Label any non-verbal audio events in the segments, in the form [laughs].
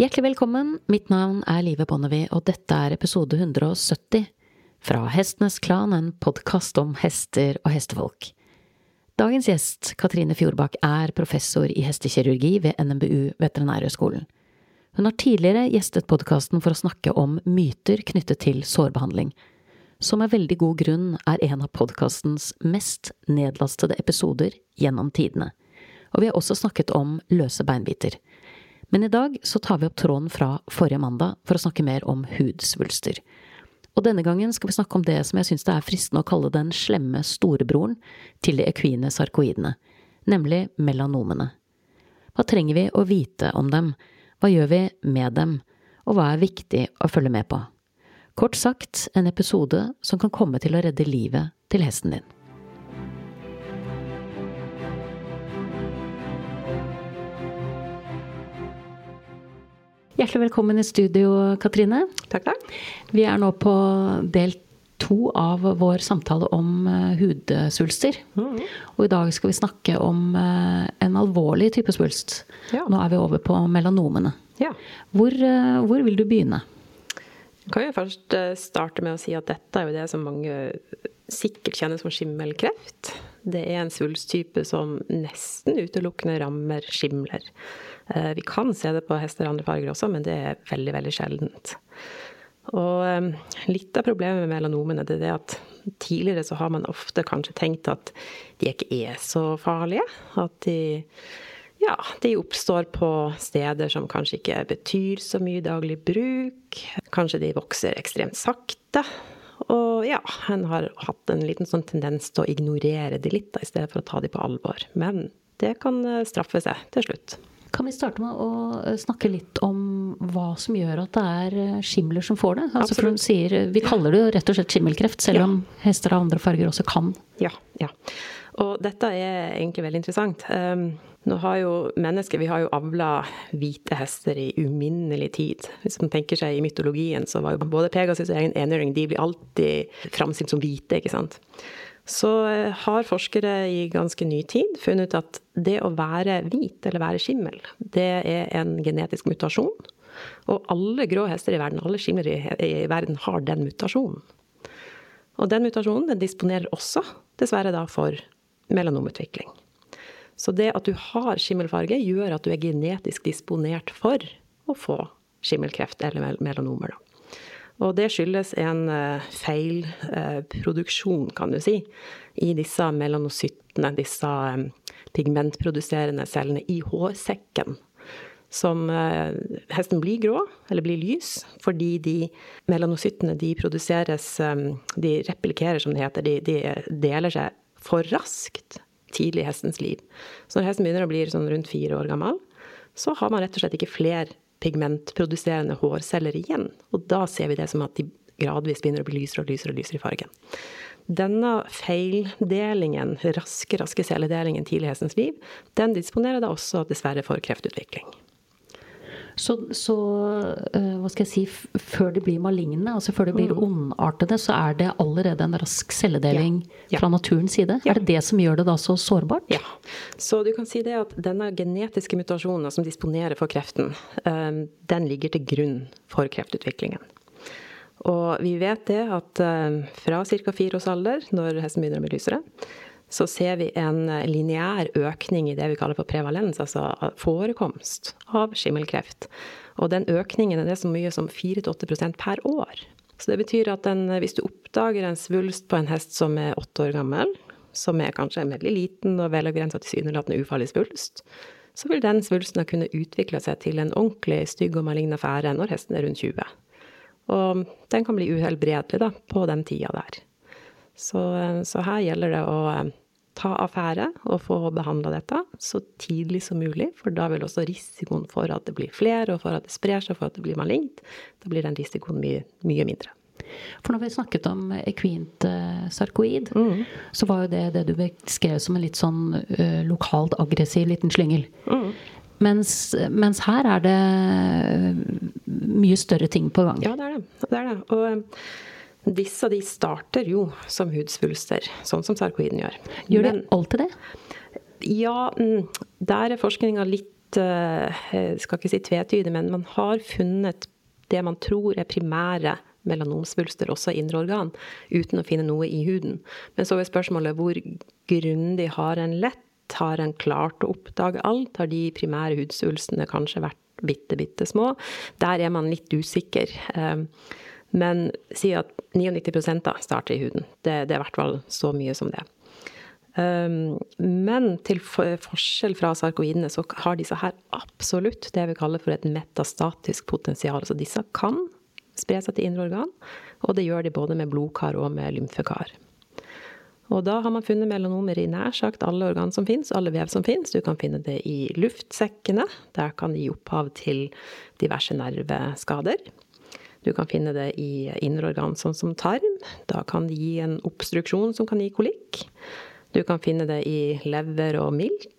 Hjertelig velkommen, mitt navn er Live Bonnevie, og dette er episode 170 fra Hestenes Klan, en podkast om hester og hestefolk. Dagens gjest, Katrine Fjordbakk, er professor i hestekirurgi ved NMBU Veterinærhøgskolen. Hun har tidligere gjestet podkasten for å snakke om myter knyttet til sårbehandling, som med veldig god grunn er en av podkastens mest nedlastede episoder gjennom tidene. Og vi har også snakket om løse beinbiter. Men i dag så tar vi opp tråden fra forrige mandag for å snakke mer om hudsvulster. Og denne gangen skal vi snakke om det som jeg syns det er fristende å kalle den slemme storebroren til de ekvine sarkoidene, nemlig melanomene. Hva trenger vi å vite om dem, hva gjør vi med dem, og hva er viktig å følge med på? Kort sagt en episode som kan komme til å redde livet til hesten din. Hjertelig velkommen i studio, Katrine. Takk, takk. Vi er nå på del to av vår samtale om uh, hudsvulster. Mm. Og i dag skal vi snakke om uh, en alvorlig type svulst. Ja. Nå er vi over på melanomene. Ja. Hvor, uh, hvor, vil du begynne? Jeg kan jo først starte med å si at dette er jo det som mange sikkert kjenner som skimmelkreft. Det er en svulsttype som nesten utelukkende rammer skimler. Eh, vi kan se det på hester i andre farger også, men det er veldig, veldig sjeldent. Og eh, litt av problemet med melanomene det er det at tidligere så har man ofte kanskje tenkt at de ikke er så farlige. At de, ja, de oppstår på steder som kanskje ikke betyr så mye daglig bruk. Kanskje de vokser ekstremt sakte. Og ja, en har hatt en liten sånn tendens til å ignorere de litt, da, i stedet for å ta de på alvor. Men det kan eh, straffe seg til slutt. Kan vi starte med å eh, snakke litt om hva som gjør at det er eh, skimler som får det? Altså for hun sier, Vi kaller det jo rett og slett skimmelkreft, selv ja. om hester av andre farger også kan. Ja, ja. Og dette er egentlig veldig interessant. Um, nå har jo mennesker vi har jo avla hvite hester i uminnelig tid. Hvis man tenker seg i mytologien, så var jo både Pegasus og egen enøring de blir alltid framstilt som hvite, ikke sant så eh, har forskere i ganske ny tid funnet ut at det å være hvit eller være skimmel, det er en genetisk mutasjon. Og alle grå hester i verden, alle skimler i, verden, har den mutasjonen. Og den mutasjonen den disponerer også, dessverre, da for melanomutvikling. Så det at du har skimmelfarge, gjør at du er genetisk disponert for å få skimmelkreft eller melanomer. Da. Og det skyldes en uh, feilproduksjon, uh, kan du si, i disse melanocyttene, disse um, pigmentproduserende cellene i hårsekken. Som Hesten blir grå, eller blir lys, fordi de melanocyttene de produseres De replikerer, som det heter. De, de, deler seg for raskt tidlig i hestens liv. Så når hesten begynner å bli sånn rundt fire år gammel, så har man rett og slett ikke flere pigmentproduserende hårceller igjen. Og da ser vi det som at de gradvis begynner å bli lysere og lysere og lysere i fargen. Denne feildelingen, raske, raske celledelingen tidlig i hestens liv, den disponerer da også dessverre for kreftutvikling. Så, så uh, hva skal jeg si, før de blir maligne, altså før de blir mm. ondartede, så er det allerede en rask celledeling ja. Ja. fra naturens side? Ja. Er det det som gjør det da så sårbart? Ja. Så du kan si det at denne genetiske mutasjonen som disponerer for kreften, um, den ligger til grunn for kreftutviklingen. Og vi vet det at um, fra ca. fire års alder, når hesten begynner å bli lysere, så ser vi en lineær økning i det vi kaller for prevalens, altså forekomst av skimmelkreft. Og den økningen er det så mye som 4-8% per år. Så det betyr at den, hvis du oppdager en svulst på en hest som er åtte år gammel, som er kanskje en veldig liten og velavgrensa tilsynelatende ufarlig svulst, så vil den svulsten kunne utvikle seg til en ordentlig stygg og malign affære når hesten er rundt 20. Og den kan bli uhelbredelig på den tida der. Så, så, her gjelder det å ta affære og få behandla dette så tidlig som mulig, for da vil også risikoen for at det blir flere, og for at det sprer seg, for at det blir malignt, da blir den risikoen mye, mye mindre. For når vi snakket om ekvint uh, sarkoid, mm. så var jo det det du beskrev som en litt sånn uh, lokalt aggressiv liten slyngel. Mm. Mens, mens, her er det mye større ting på gang. Ja, det er det. det, er det. Og disse de starter jo som hudsvulster, sånn som sarkoiden gjør. Gjør det alltid det? Ja, mm, der er forskninga litt jeg skal ikke si tvetydig, men man har funnet det man tror er primære melanomsvulster også i indre organ, uten å finne noe i huden. Men så er spørsmålet hvor grundig har en lett? Har en klart å oppdage alt? Har de primære hudsvulstene kanskje vært bitte, bitte små? Der er man litt usikker. Men si at 99 da starter i huden. Det, det er i hvert fall så mye som det. Um, men til forskjell fra sarkoidene så har disse her absolutt det vi kaller for et metastatisk potensial. Så disse kan spre seg til indre organ, og det gjør de både med blodkar og med lymfekar. Og da har man funnet melanomer i nær sagt alle organ som fins, alle vev som fins. Du kan finne det i luftsekkene. Der kan de gi opphav til diverse nerveskader. Du kan finne det i indre organ sånn som tarm. Da kan det gi en obstruksjon som kan gi kolikk. Du kan finne det i lever og milt.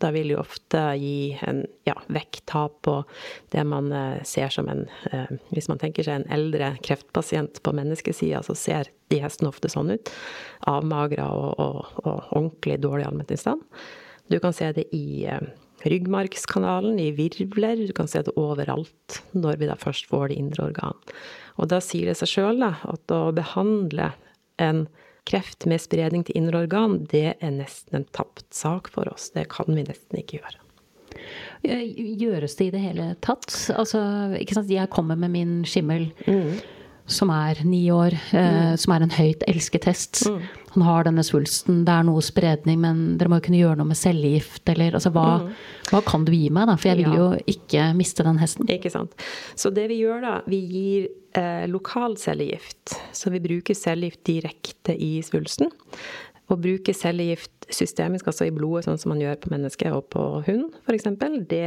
Da vil jo ofte gi en ja, vekttap på det man eh, ser som en eh, Hvis man tenker seg en eldre kreftpasient på menneskesida, så ser de hestene ofte sånn ut. Avmagra og, og, og ordentlig dårlig allmenntilstand. Du kan se det i eh, ryggmargskanalen, i virvler. Du kan se det overalt når vi da først får det indre organ. Og da sier det seg sjøl at å behandle en kreft med spredning til indre organ, det er nesten en tapt sak for oss. Det kan vi nesten ikke gjøre. Gjøres det i det hele tatt? Altså, ikke sant, jeg kommer med min skimmel. Mm som er ni år, eh, mm. som er en høyt elsket hest. Mm. Han har denne svulsten, det er noe spredning, men dere må jo kunne gjøre noe med cellegift, eller altså hva, mm. hva kan du gi meg, da? For jeg vil jo ikke miste den hesten. Ikke sant. Så det vi gjør da, vi gir eh, lokal cellegift. Så vi bruker cellegift direkte i svulsten. Å bruke cellegift systemisk, altså i blodet, sånn som man gjør på mennesker og på hund f.eks., det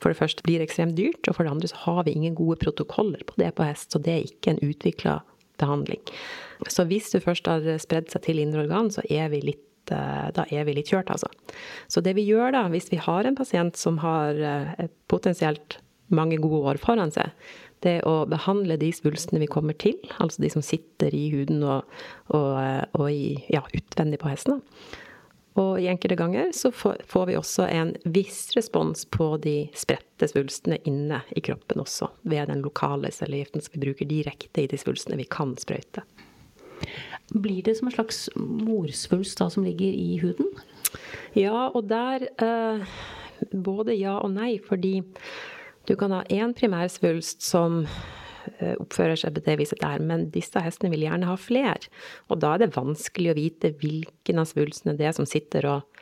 for det første blir ekstremt dyrt, og for det andre så har vi ingen gode protokoller på det på hest, så det er ikke en utvikla behandling. Så hvis du først har spredd seg til indre organ, så er vi litt eh, da er vi litt kjørt, altså. Så det vi gjør da, hvis vi har en pasient som har eh, potensielt mange gode år foran seg, det å behandle de svulstene vi kommer til, altså de som sitter i huden og, og, og i, ja, utvendig på hesten. Og i enkelte ganger så får vi også en viss respons på de spredte svulstene inne i kroppen også, ved den lokale cellegiften som vi bruker direkte i de svulstene vi kan sprøyte. Blir det som en slags morsvulst da, som ligger i huden? Ja, og der eh, både ja og nei, fordi du kan ha én primærsvulst som eh, oppfører seg på det viset der, men disse hestene vil gjerne ha flere. Og da er det vanskelig å vite hvilken av svulstene det er som sitter og,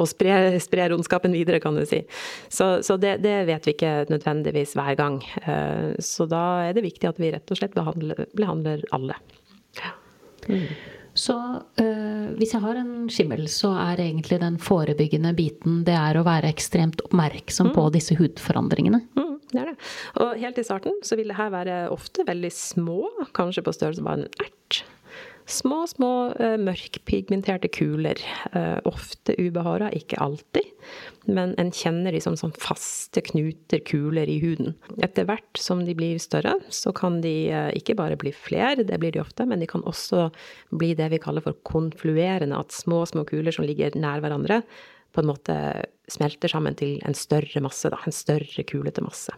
og sprer, sprer, ondskapen videre, kan du si. Så, så det, det, vet vi ikke nødvendigvis hver gang. Eh, så da er det viktig at vi rett og slett behandler, behandler alle. Mm. Så øh, hvis jeg har en skimmel, så er egentlig den forebyggende biten det er å være ekstremt oppmerksom mm. på disse hudforandringene. Mm, det er det. Og helt i starten så vil det her være ofte veldig små, kanskje på størrelse med en ert. Små, små uh, mørkpigmenterte kuler. Uh, ofte ubehara, ikke alltid. Men en kjenner de som sånn faste knuter, kuler i huden. Etter hvert som de blir større, så kan de uh, ikke bare bli flere, det blir de ofte, men de kan også bli det vi kaller for konfluerende. At små, små kuler som ligger nær hverandre, på en måte smelter sammen til en større masse, da. En større, kulete masse.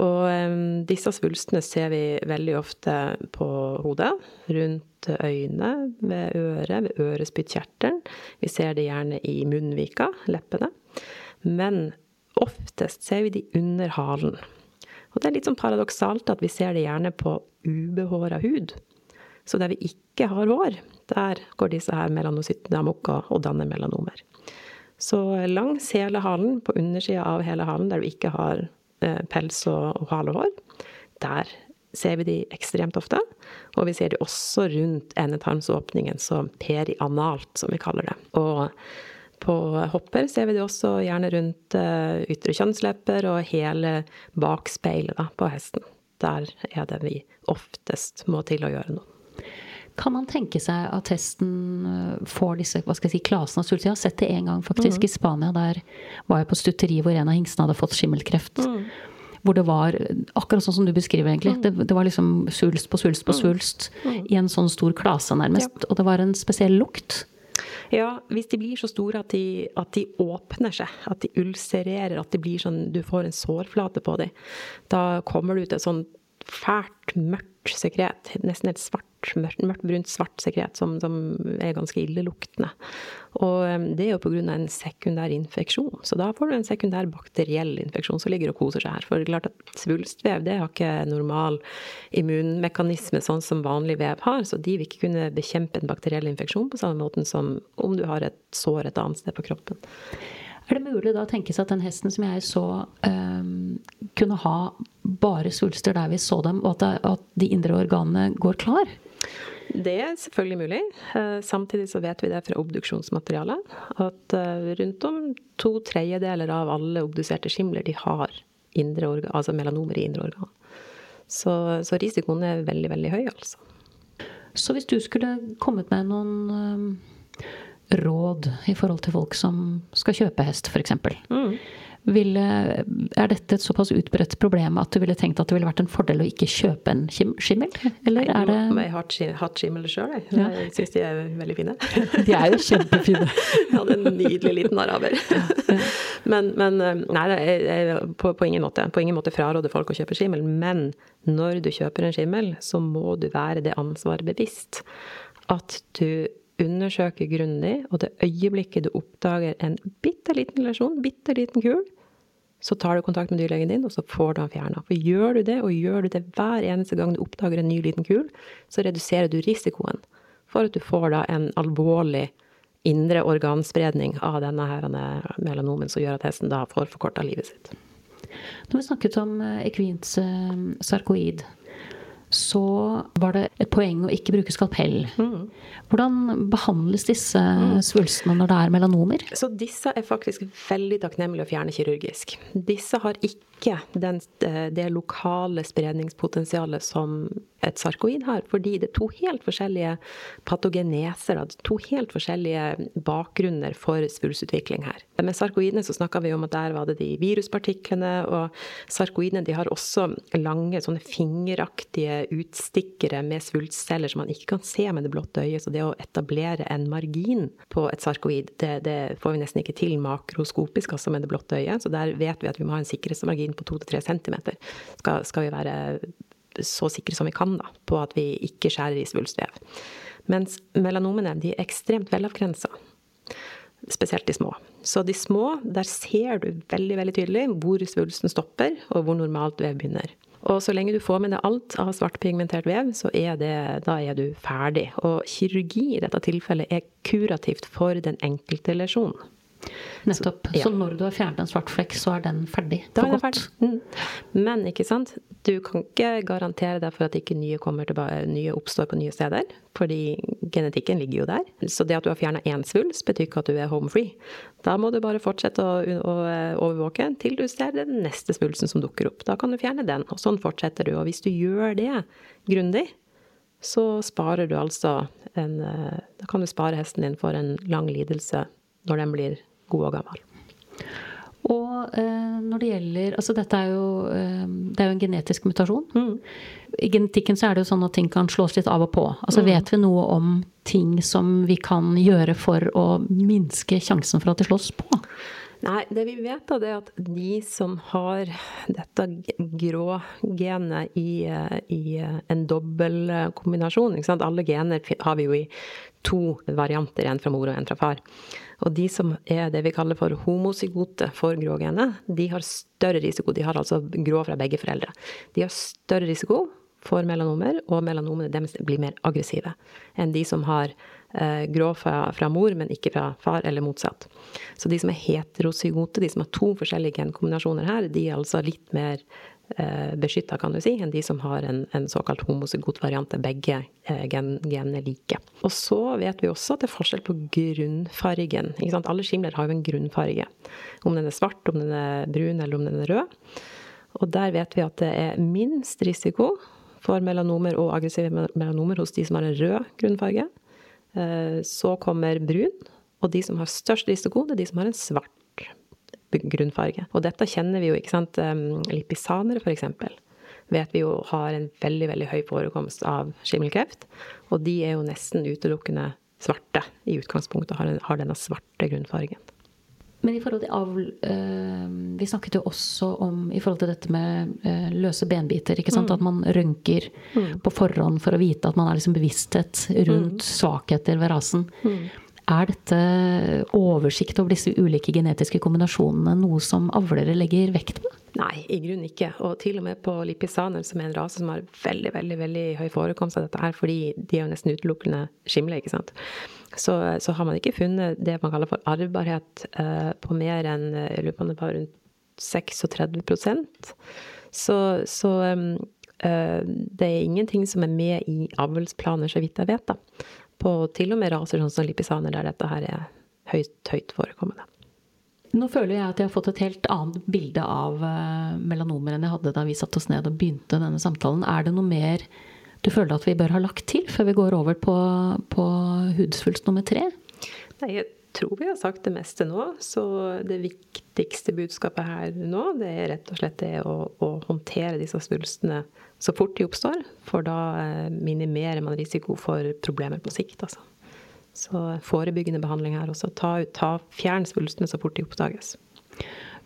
Og disse svulstene ser vi veldig ofte på hodet, rundt øynene, ved øret, ved ørespyttkjertelen. Vi ser det gjerne i munnvika, leppene. Men oftest ser vi de under halen. Og det er litt sånn paradoksalt at vi ser det gjerne på ubehåra hud. Så der vi ikke har hår, der går disse her melanocyttene amok og danner melanomer. Så langs hele halen, på undersida av hele halen, der du ikke har Eh, pels og, og halehår. Der ser vi de ekstremt ofte. Og vi ser de også rundt endetarmsåpningen, så perianalt, som vi kaller det. Og på hopper ser vi de også gjerne rundt uh, ytre kjønnslepper og hele bakspeilet på hesten. Der er det vi oftest må til å gjøre noe. Kan man tenke seg at hesten eh, får disse hva skal jeg si, klasene av svulst? Jeg har sett det en gang faktisk mm. i Spania. Der var jeg på stutteri hvor en av hingstene hadde fått skimmelkreft. Mm. Hvor det var akkurat sånn som du beskriver, egentlig. Mm. Det, det, var liksom svulst på svulst på mm. svulst mm. i en sånn stor klase, nærmest. Ja. Og det var en spesiell lukt. Ja, hvis de blir så store at de, at de åpner seg, at de ulcererer, at de blir sånn, du får en sårflate på dem, da kommer du til et sånn fælt, mørkt sekret. Nesten et svart, mørkt, mørkt brunt, svart sekret som, som er ganske illeluktende. Og um, det er jo pga. en sekundær infeksjon. Så da får du en sekundær bakteriell infeksjon som ligger og koser seg her. For det er klart at svulstvev det har ikke normal immunmekanisme sånn som vanlig vev har, så de vil ikke kunne bekjempe en bakteriell infeksjon på samme måten som om du har et sår et annet sted på kroppen. Er det mulig da å tenke seg at den hesten som jeg så, um, kunne ha bare svulster der vi så dem, og at, det, at de indre organene går klar? Det er selvfølgelig mulig. Eh, samtidig så vet vi det fra obduksjonsmaterialet at eh, rundt om to tredjedeler av alle obduserte skimler de har altså melanomer i indre organ. Så, så, risikoen er veldig, veldig høy, altså. Så hvis du skulle kommet med noen um, råd i forhold til folk som skal kjøpe hest, f.eks. Mm. Ville, er dette et såpass utbredt problem at du ville tenkt at det ville vært en fordel å ikke kjøpe en skimmel? Eller er det Jeg har hatt skimmel sjøl, jeg. Ja. Jeg syns de er veldig fine. [laughs] De er jo kjempefine. [laughs] Jeg hadde en nydelig liten araber. [laughs] Men, men eh, nei, jeg, på, på, ingen måte. På ingen måte fraråder folk å kjøpe skimmel. Men når du kjøper en skimmel, så må du være det ansvaret bevisst. At du undersøke grundig, og det øyeblikket du oppdager en bitte liten lesjon, bitte liten kul, så tar du kontakt med dyrlegen din, og så får du den fjerna. For gjør du det, og gjør du det hver eneste gang du oppdager en ny liten kul, så reduserer du risikoen for at du får da en alvorlig indre organspredning av denne her melanomen som gjør at hesten da får forkorta livet sitt. Nå har vi snakket om eh, eh, sarkoid så var det et poeng å ikke bruke skalpell. Mm. Hvordan behandles disse mm. svulstene når det er melanomer? Så disse er faktisk veldig takknemlige å fjerne kirurgisk. Disse har ikke den, det lokale spredningspotensialet som et sarkoid har, fordi det er to helt forskjellige patogeneser, to helt forskjellige bakgrunner for svulstutvikling her. Med sarkoidene så snakka vi om at der var det de viruspartiklene, og sarkoidene de har også lange, sånne fingeraktige utstikkere med svulstceller som man ikke kan se med det blotte øyet. Så det å etablere en margin på et sarkoid, det, det får vi nesten ikke til makroskopisk, altså med det blotte øyet. Så der vet vi at vi må ha en sikkerhetsmargin på 2-3 cm. Skal, skal vi være så sikre som vi kan da, på at vi ikke skjærer i svulstvev. Mens melanomene de er ekstremt velavgrensa. Spesielt de små. Så de små, der ser du veldig veldig tydelig hvor svulsten stopper, og hvor normalt vev begynner. Og så lenge du får med deg alt av svartpigmentert vev, så er det, da er du ferdig. Og kirurgi i dette tilfellet er kurativt for den enkelte lesjonen. Nettopp. Så, ja. så, når du har fjernet en svart flekk, så er den ferdig for godt? Mm. Men ikke sant, du kan ikke garantere deg for at ikke nye, tilbake, nye oppstår på nye steder. Fordi genetikken ligger jo der. Så det at du har fjerna én svulst, betyr ikke at du er home free. Da må du bare fortsette å, å overvåke til du ser den neste svulsten som dukker opp. Da kan du fjerne den, og sånn fortsetter du. Og hvis du gjør det grundig, så sparer du altså en eh, Da kan du spare hesten din for en lang lidelse når den blir god og gammel. Og eh, når det gjelder Altså dette er jo, eh, det er jo en genetisk mutasjon. Mm. I genetikken så er det jo sånn at ting kan slås litt av og på. Altså mm. vet vi noe om ting som vi kan gjøre for å minske sjansen for at det slås på? Nei, det vi vet da, er at de som har dette grå genet i, i en dobbeltkombinasjon Alle gener har vi jo i to varianter, en fra mor og en fra far. Og de som er det vi kaller for homozygote for grågenet, de har større risiko. De har altså grå fra begge foreldre. De har større risiko for melanomer, og melanomene deres blir mer aggressive enn de som har grå fra, fra, mor, men ikke fra far, eller motsatt. Så de som er heterozygote, de som har to forskjellige genkombinasjoner her, de er altså litt mer eh, beskytta, kan du si, enn de som har en, en såkalt homozygot variant der begge eh, gen, genene er like. Og så vet vi også at det er forskjell på grunnfargen. Alle skimler har jo en grunnfarge. Om den er svart, om den er brun eller om den er rød. Og der vet vi at det er minst risiko for melanomer og aggressive melanomer hos de som har en rød grunnfarge. Eh, så kommer brun, og de som har størst risiko, det er de som har en svart grunnfarge. Og dette kjenner vi jo, ikke sant. Lipisanere, f.eks. vet vi jo har en veldig, veldig høy forekomst av skimmelkreft. Og de er jo nesten utelukkende svarte i utgangspunktet, har denne svarte grunnfargen. Men i forhold til avl øh, Vi snakket jo også om i forhold til dette med øh, løse benbiter. ikke sant? Mm. At man rønker mm. på forhånd for å vite at man er liksom bevissthet rundt mm. svakheter ved rasen. Mm. Er dette oversikt over disse ulike genetiske kombinasjonene noe som avlere legger vekt på? Nei, i grunnen ikke. Og til og med på lipisaner, som er en rase som har veldig veldig, veldig høy forekomst av dette her, fordi de er jo nesten utelukkende skimle, ikke sant. Så, så, har man ikke funnet det man kaller for arvbarhet eh, på mer enn jeg lurer på om det var rundt 36 Så, så um, uh, det er ingenting som er med i avlsplaner, så vidt jeg vet. da på til og med raser sånn som lipisaner, der dette her er høyt, høyt forekommende. Nå føler jeg at jeg har fått et helt annet bilde av eh, melanomer enn jeg hadde da vi satte oss ned og begynte denne samtalen. Er det noe mer du føler at vi bør ha lagt til før vi går over på, på hudsvulst nummer tre? Nei, jeg tror vi har sagt det meste nå. Så det viktigste budskapet her nå, det er rett og slett det å, å håndtere disse svulstene så fort de oppstår. For da eh, minimerer man risiko for problemer på sikt, altså. Så forebyggende behandling her også. Ta, ta Fjern svulstene så fort de oppdages.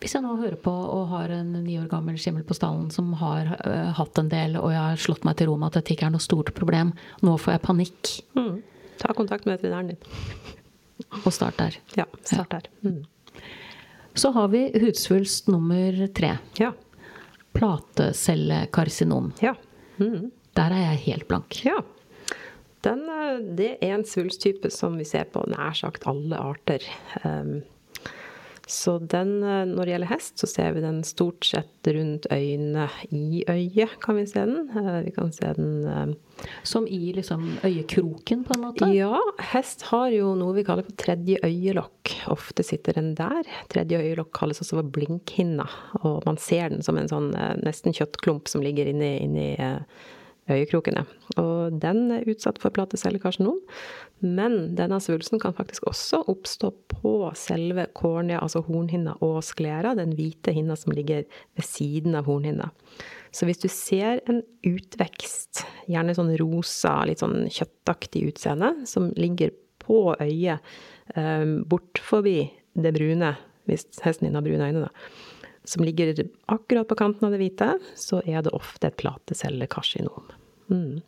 Hvis jeg nå hører på og har en ni år gammel skimmel på stallen som har uh, hatt en del, og jeg har slått meg til ro med at dette ikke er noe stort problem, nå får jeg panikk. Mm. Ta kontakt med veterinæren din. og start der. Ja, start der. Mm. Så har vi hudsvulst nummer tre. Ja platecellekarsinom. Ja. Mm. Der er jeg helt blank. Ja. Den, eh, det er en svulsttype som vi ser på nær sagt alle arter. Um, så den, eh, når det gjelder hest, så ser vi den stort sett rundt øynene. I øyet kan vi se den. Eh, vi kan se den eh, Som i liksom øyekroken, på en måte? Ja. Hest har jo noe vi kaller for tredje øyelokk. Ofte sitter den der. Tredje øyelokk kalles også for blinkhinna. Og man ser den som en sånn nesten kjøttklump som ligger inni, inni øyekrokene. Og den er utsatt for platecellekarsinom. Men denne svulsten kan faktisk også oppstå på selve kornea, altså hornhinna og sklera, den hvite hinna som ligger ved siden av hornhinna. Så hvis du ser en utvekst, gjerne sånn rosa, litt sånn kjøttaktig utseende, som ligger på øyet, um, bort forbi det brune, hvis hesten din har brune øyne, da, som ligger akkurat på kanten av det hvite, så er det ofte et platecellekarsinom. Mm.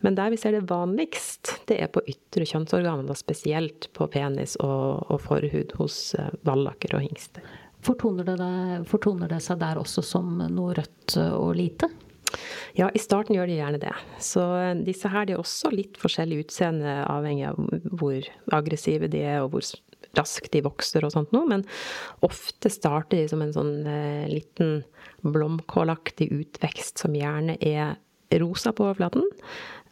Men der vi ser det vanligst, det er på ytre kjønnsorganer, spesielt på penis og, og forhud hos uh, vallaker og hingster. Fortoner det, fortoner det seg der også som noe rødt og lite? Ja, i starten gjør de gjerne det. Så eh, disse her de er også litt forskjellig utseende, avhengig av hvor aggressive de er og hvor raskt de vokser og sånt noe. Men ofte starter de som en sånn eh, liten blomkålaktig utvekst som gjerne er rosa på overflaten.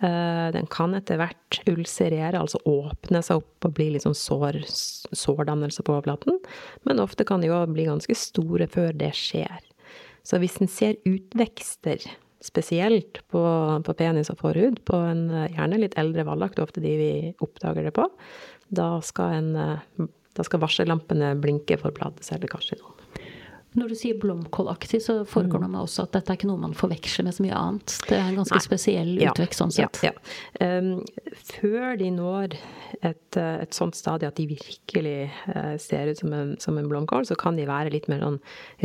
Eh, den kan etter hvert ulcerere, altså åpne seg opp og bli sånn sår, sårdannelse på overflaten. Men ofte kan de jo bli ganske store før det skjer. Så hvis en ser utvekster, spesielt på, på penis og forhud, på en eh, gjerne litt eldre vallakt, ofte de vi oppdager det på, da skal, en, eh, da skal varsellampene blinke for platecellekarsinom. Når du sier blomkålaktig, så foregår det meg også at dette er ikke noe man forveksler med så mye annet. Det er en ganske Nei. spesiell utvekst sånn sett. Ja, ja. Um, før de når et, eh, et sånt stadie at de virkelig uh, ser ut som en, som en, blomkål, så kan de være litt mer sånn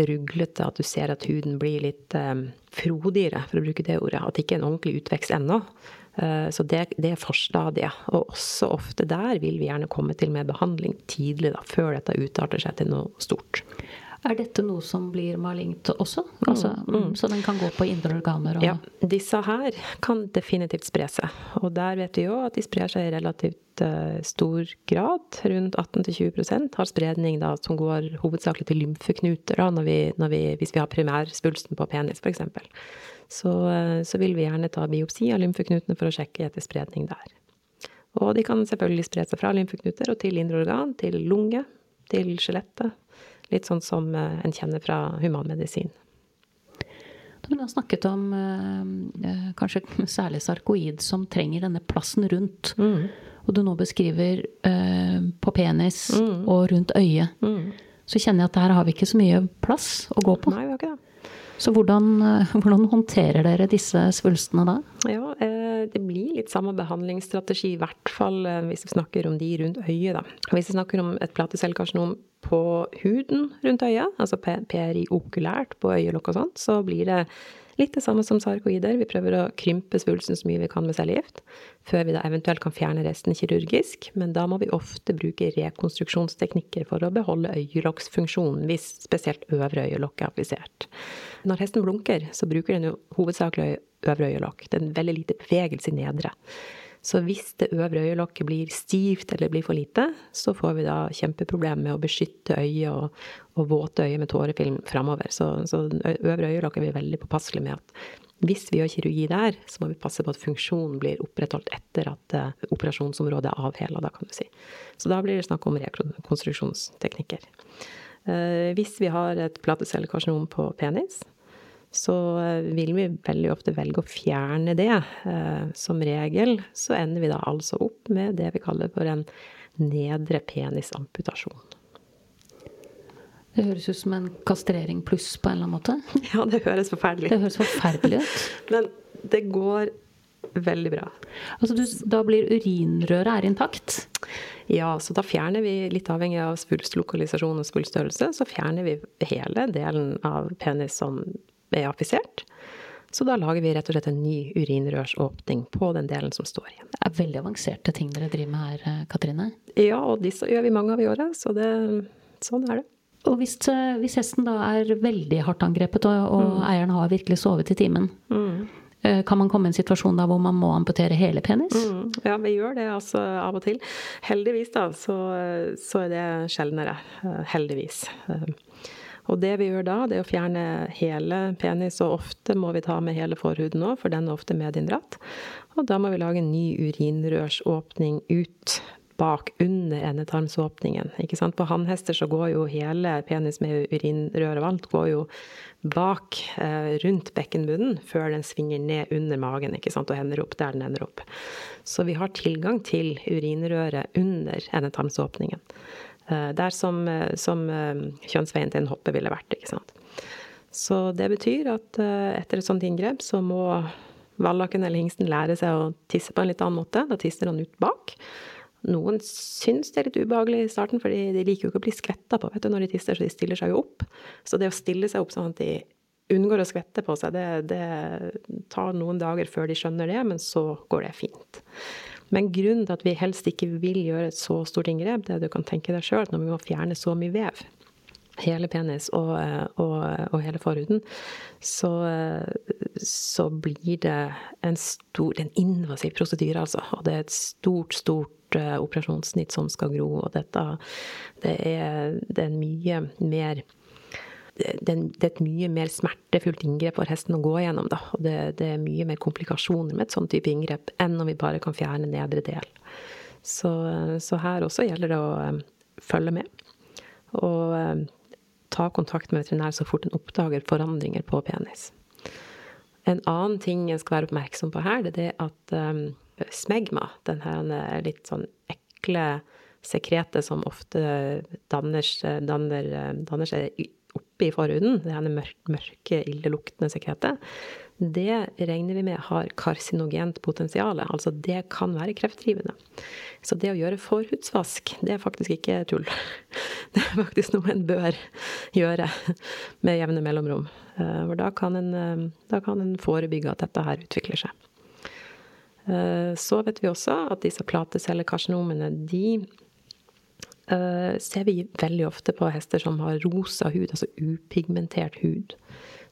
ruglete, at du ser at huden blir litt um, frodigere, for å bruke det ordet. At det ikke er en ordentlig utvekst ennå. Uh, så det, det, er forstadiet. Og også ofte der vil vi gjerne komme til med behandling tidlig, da, før dette utarter seg til noe stort. Er dette noe som blir malignt også? Altså, mm, mm. Så den kan gå på indre organer? Og... Ja, disse her kan definitivt spre seg. Og der vet vi jo at de sprer seg i relativt uh, stor grad. Rundt 18-20% har spredning da, som går hovedsakelig til lymfeknuter da, når vi, når vi, hvis vi har primærspulsten på penis, f.eks. Så, uh, så vil vi gjerne ta biopsi av lymfeknutene for å sjekke etter spredning der. Og de kan selvfølgelig spre seg fra lymfeknuter og til indre organ, til lunge, til skjelettet Litt sånn som eh, en kjenner fra humanmedisin. Du har snakket om eh, eh, kanskje [laughs] særlig sarkoid som trenger denne plassen rundt. Mm. Og du nå beskriver på penis mm. og rundt øyet. Mm. Så kjenner jeg at her har vi ikke så mye plass å gå på. Nei, vi har ikke det. Så hvordan, [laughs] hvordan håndterer dere disse svulstene da? Ja, eh, det blir litt samme behandlingsstrategi, i hvert fall eh, hvis vi snakker om de rundt øyet. Da. Hvis vi snakker om et platecellkarsinom på huden rundt øyet, altså periokulært på øyelokk og sånt, så blir det Litt det samme som sarkoider. Vi prøver å krympe svulsten så mye vi kan med cellegift, før vi da eventuelt kan fjerne resten kirurgisk. Men da må vi ofte bruke rekonstruksjonsteknikker for å beholde øyelokksfunksjonen, hvis spesielt øvre øyelokk er applisert. Når hesten blunker, så bruker den jo hovedsakelig øvre øyelokk. Det er en veldig lite bevegelse i nedre. Så hvis det øvre øyelokket blir stivt eller blir for lite, så får vi da kjempeproblem med å beskytte øyet og, og våte øyet med tårefilm framover. Så, så øvre øyelokk er vi veldig påpasselige med at hvis vi gjør kirurgi der, så må vi passe på at funksjonen blir opprettholdt etter at uh, operasjonsområdet er avhela, da kan du si. Så da blir det snakk om rekonstruksjonsteknikker. Uh, hvis vi har et platecellekarsinom på penis, så eh, vil vi veldig ofte velge å fjerne det. Eh, som regel så ender vi da altså opp med det vi kaller for en nedre penisamputasjon. Det høres ut som en kastrering pluss på en eller annen måte? [laughs] Ja, det høres forferdelig Det høres forferdelig ut. [laughs] Men det går veldig bra. Altså du, da blir urinrøret er intakt? Ja, så da fjerner vi, litt avhengig av svulstlokalisasjon og svulststørrelse, så fjerner vi hele delen av penis som er affisert. Så da lager vi rett og slett en ny urinrørsåpning på den delen som står igjen. Det er veldig avanserte ting dere driver med her, eh, Katrine? Ja, og disse gjør vi mange av i året, så det, sånn er det. Og hvis, eh, hvis, hesten da er veldig hardt angrepet, og, og mm. eieren har virkelig sovet i timen, mm. Eh, kan man komme i en situasjon da hvor man må amputere hele penis? Mm. Ja, vi gjør det altså av og til. Heldigvis, da, så, så er det sjeldnere. Heldigvis. Og det vi gjør da, det er å fjerne hele penis, og ofte må vi ta med hele forhuden òg, for den er ofte medinndratt. Og da må vi lage en ny urinrørsåpning ut bak under endetarmsåpningen. Ikke sant? På hannhester så går jo hele penis med urinrør og alt går jo bak, eh, rundt bekkenbunnen, før den svinger ned under magen ikke sant? og ender opp der den ender opp. Så vi har tilgang til urinrøret under endetarmsåpningen. Eh, der som, eh, som eh, kjønnsveien til en hoppe ville vært. ikke sant? Så det betyr at etter et sånt inngrep så må vallaken eller hingsten lære seg å tisse på en litt annen måte. Da tisser han ut bak. Noen syns det er litt ubehagelig i starten, for de liker jo ikke å bli skvetta på vet du, når de tisser, så de stiller seg jo opp. Så det å stille seg opp sånn at de unngår å skvette på seg, det, det tar noen dager før de skjønner det, men så går det fint. Men grunnen til at vi helst ikke vil gjøre et så stort inngrep, det er at du kan tenke deg sjøl, når vi må fjerne så mye vev, hele penis og, og, og hele forhuden, så, så, blir det en stor, en invasiv prosedyre, altså. Og det er et stort, stort uh, operasjonssnitt som skal gro, og dette det er, det er mye mer det, er et mye mer smertefullt inngrep for hesten å gå gjennom. Da. Og det, det, er mye mer komplikasjoner med et sånn type inngrep enn om vi bare kan fjerne nedre del. Så, så her også gjelder det å um, følge med. Og um, ta kontakt med veterinær så fort en oppdager forandringer på penis. En annen ting jeg skal være oppmerksom på her, det er at um, smegma, den her litt sånn ekle sekretet som ofte danner, danner, danner seg oppe i forhuden, det her mørke, illeluktende sekretet, det regner vi med har karsinogent potensial. Altså det kan være kreftdrivende. Så det å gjøre forhudsvask, det er faktisk ikke tull. [laughs] Det er faktisk noe en bør gjøre med jevne mellomrom. Eh, for da kan en, eh, da kan en forebygge at dette her utvikler seg. Eh, så vet vi også at disse platecellekarsinomene, de uh, ser vi veldig ofte på hester som har rosa hud, altså upigmentert hud.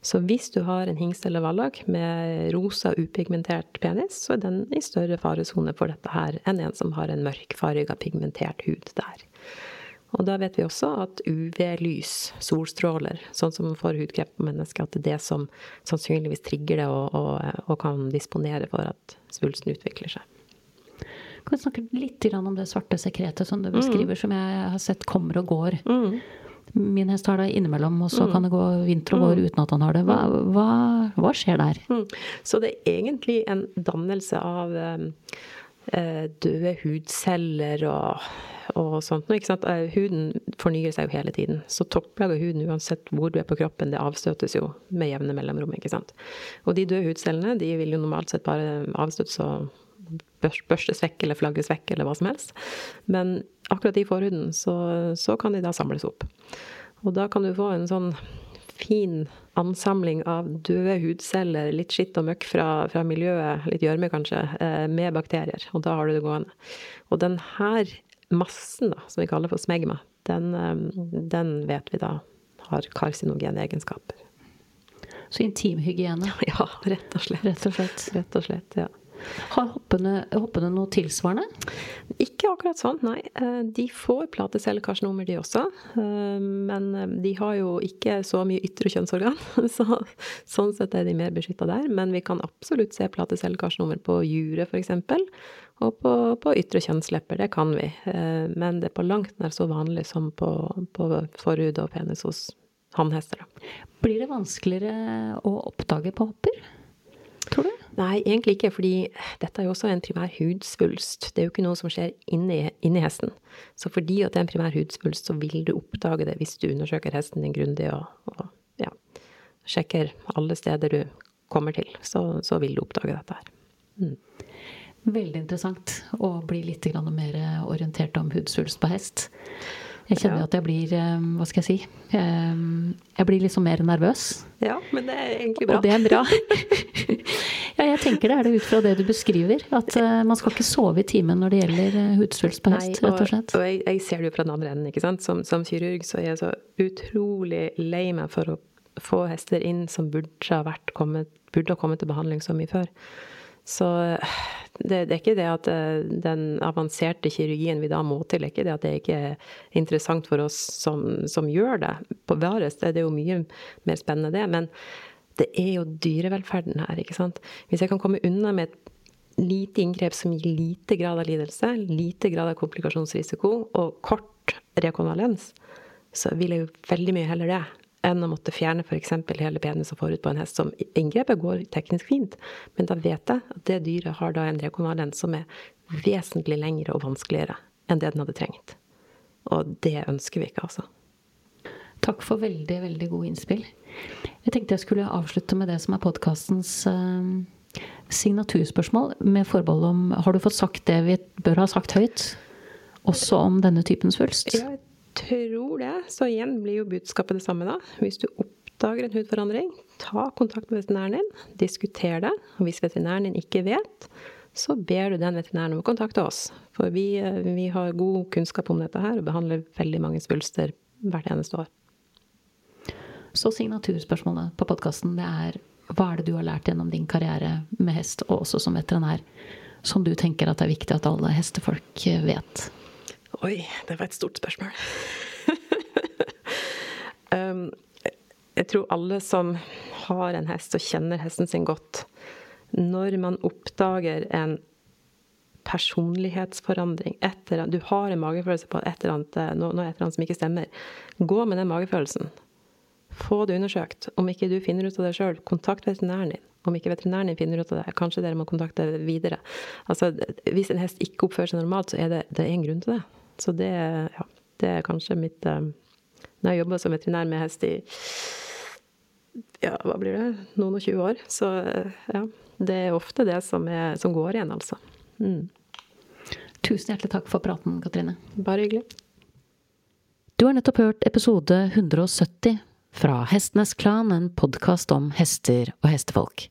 Så hvis du har en hingst eller vallak med rosa, upigmentert penis, så er den i større faresone for dette her enn en som har en mørkfarga, pigmentert hud der. Og da vet vi også at UV-lys, solstråler, sånn som for hudkreft på mennesker, at det er det som sannsynligvis trigger det og, og, og kan disponere for at svulsten utvikler seg. Kan vi snakke litt om det svarte sekretet som du beskriver, mm. som jeg har sett kommer og går? Mm. Min hest har det innimellom, og så mm. kan det gå vinter og vår mm. uten at han har det. Hva, mm. hva, hva skjer der? Så det er egentlig en dannelse av um, eh, døde hudceller og, og sånt. Ikke sant? Eh, huden fornyer seg jo hele tiden. Så topplag av huden, uansett hvor du er på kroppen, det avstøtes jo med jevne mellomrom. ikke sant? Og de døde hudcellene de vil jo normalt sett bare avstøtes og børstes vekk eller flagges vekk eller hva som helst. Men akkurat i forhuden så, så kan de da samles opp. Og da kan du få en sånn fin ansamling av døde hudceller, litt skitt og møkk fra, fra miljøet, litt gjørme kanskje, eh, med bakterier. Og da har du det gående. Og den her massen, da, som vi kaller for smegma, den, eh, den vet vi da har karsinogene egenskaper. Så intimhygiene? [laughs] Ja, rett og slett. Rett og slett. Rett og slett, ja. Har hoppene, hoppene noe tilsvarende? Ikke akkurat sånn, nei. Eh, de får platecellekarsinoma, de også. Eh, men eh, de har jo ikke så mye ytre kjønnsorgan, [laughs] så sånn sett er de mer beskytta der. Men vi kan absolutt se platecellekarsinoma på juret, f.eks. Og på, på, ytre kjønnslepper, det kan vi. Men det er på langt nær så vanlig som på, på forhud og penis hos hannhester. Blir det vanskeligere å oppdage på hopper? Tror du? Nei, egentlig ikke, fordi dette er jo også en primær hudsvulst. Det er jo ikke noe som skjer inni, inni hesten. Så fordi at det er en primær hudsvulst, så vil du oppdage det hvis du undersøker hesten din grundig og, og ja, sjekker alle steder du kommer til. Så, så vil du oppdage dette her. Mm. Veldig interessant å bli litt mer orientert om hudsvulst på hest. Jeg kjenner jo at jeg blir eh, Hva skal jeg si? Eh, jeg blir liksom mer nervøs. Ja, men det er egentlig bra. Og det er bra. [laughs] ja, jeg tenker det er det ut fra det du beskriver. At uh, man skal ikke sove i timen når det gjelder hudsvulst på hest, rett og slett. Og jeg, jeg, ser det jo fra den andre enden, ikke sant. Som, som kirurg så er jeg så utrolig lei meg for å få hester inn som burde ha, kommet, burde ha kommet til behandling så mye før. Så det, det, er ikke det at eh, den avanserte kirurgien vi da må til, det er ikke det at det ikke er interessant for oss som, som gjør det. På Vares er det jo mye mer spennende, det. Men det er jo dyrevelferden her, ikke sant. Hvis jeg kan komme unna med et lite inngrep som gir lite grad av lidelse, lite grad av komplikasjonsrisiko og kort rekonvalens, så vil jeg jo veldig mye heller det enn å måtte fjerne f.eks. hele penisen forut på en hest. som Inngrepet går teknisk fint, men da vet jeg at det dyret har da en rekonvalens som er vesentlig lengre og vanskeligere enn det den hadde trengt. Og det ønsker vi ikke, altså. Takk for veldig, veldig gode innspill. Jeg tenkte jeg skulle avslutte med det som er podkastens uh, signaturspørsmål, med forbehold om Har du fått sagt det vi bør ha sagt høyt? Også om denne typen svulst? Ja, tror det. Så igjen blir jo budskapet det samme, da. Hvis du oppdager en hudforandring, ta kontakt med veterinæren din. Diskuter det. Og hvis veterinæren din ikke vet, så ber du den veterinæren om å kontakte oss. For vi, eh, vi har god kunnskap om dette her og behandler veldig mange svulster hvert eneste år. Så signaturspørsmålet på podkasten det er hva er det du har lært gjennom din karriere med hest, og også som veterinær, som du tenker at det er viktig at alle hestefolk vet? Oi, det var et stort spørsmål. [laughs] um, jeg tror alle som har en hest og kjenner hesten sin godt, når man oppdager en personlighetsforandring etter, Du har en magefølelse på et eller annet, noe, noe et eller annet som ikke stemmer. Gå med den magefølelsen. Få det undersøkt. Om ikke du finner ut av det sjøl, kontakt veterinæren din. Om ikke veterinæren din finner ut av det, kanskje dere må kontakte videre. Altså, hvis en hest ikke oppfører seg normalt, så er det, det er en grunn til det. Så det, ja, det er kanskje mitt um, Når jeg jobber som veterinær med hest i ja, hva blir det, noen og tjue år, så ja, det er ofte det som, er, som går igjen, altså. Mm. Tusen hjertelig takk for praten, Katrine. Bare hyggelig. Du har nettopp hørt episode 170 fra Hestenes Klan, en podkast om hester og hestefolk.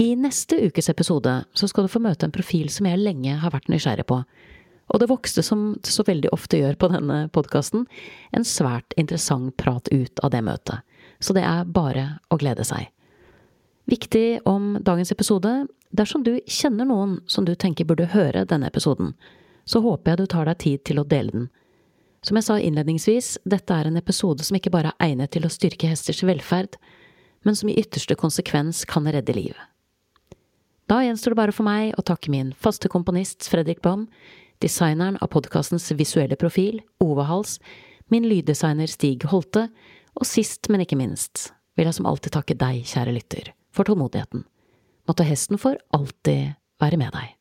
I neste ukes episode så skal du få møte en profil som jeg lenge har vært nysgjerrig på, og det vokste, som det så veldig ofte gjør på denne podkasten, en svært interessant prat ut av det møtet. Så det er bare å glede seg. Viktig om dagens episode dersom du kjenner noen som du tenker burde høre denne episoden, så håper jeg du tar deg tid til å dele den. Som jeg sa innledningsvis, dette er en episode som ikke bare er egnet til å styrke hesters velferd, men som i ytterste konsekvens kan redde liv. Da gjenstår det bare for meg å takke min faste komponist Fredrik Baum, designeren av podkastens visuelle profil, Ove Hals, min lyddesigner Stig Holte, og sist, men ikke minst, vil jeg som alltid takke deg, kjære lytter, for tålmodigheten. Måtte hesten for alltid være med deg.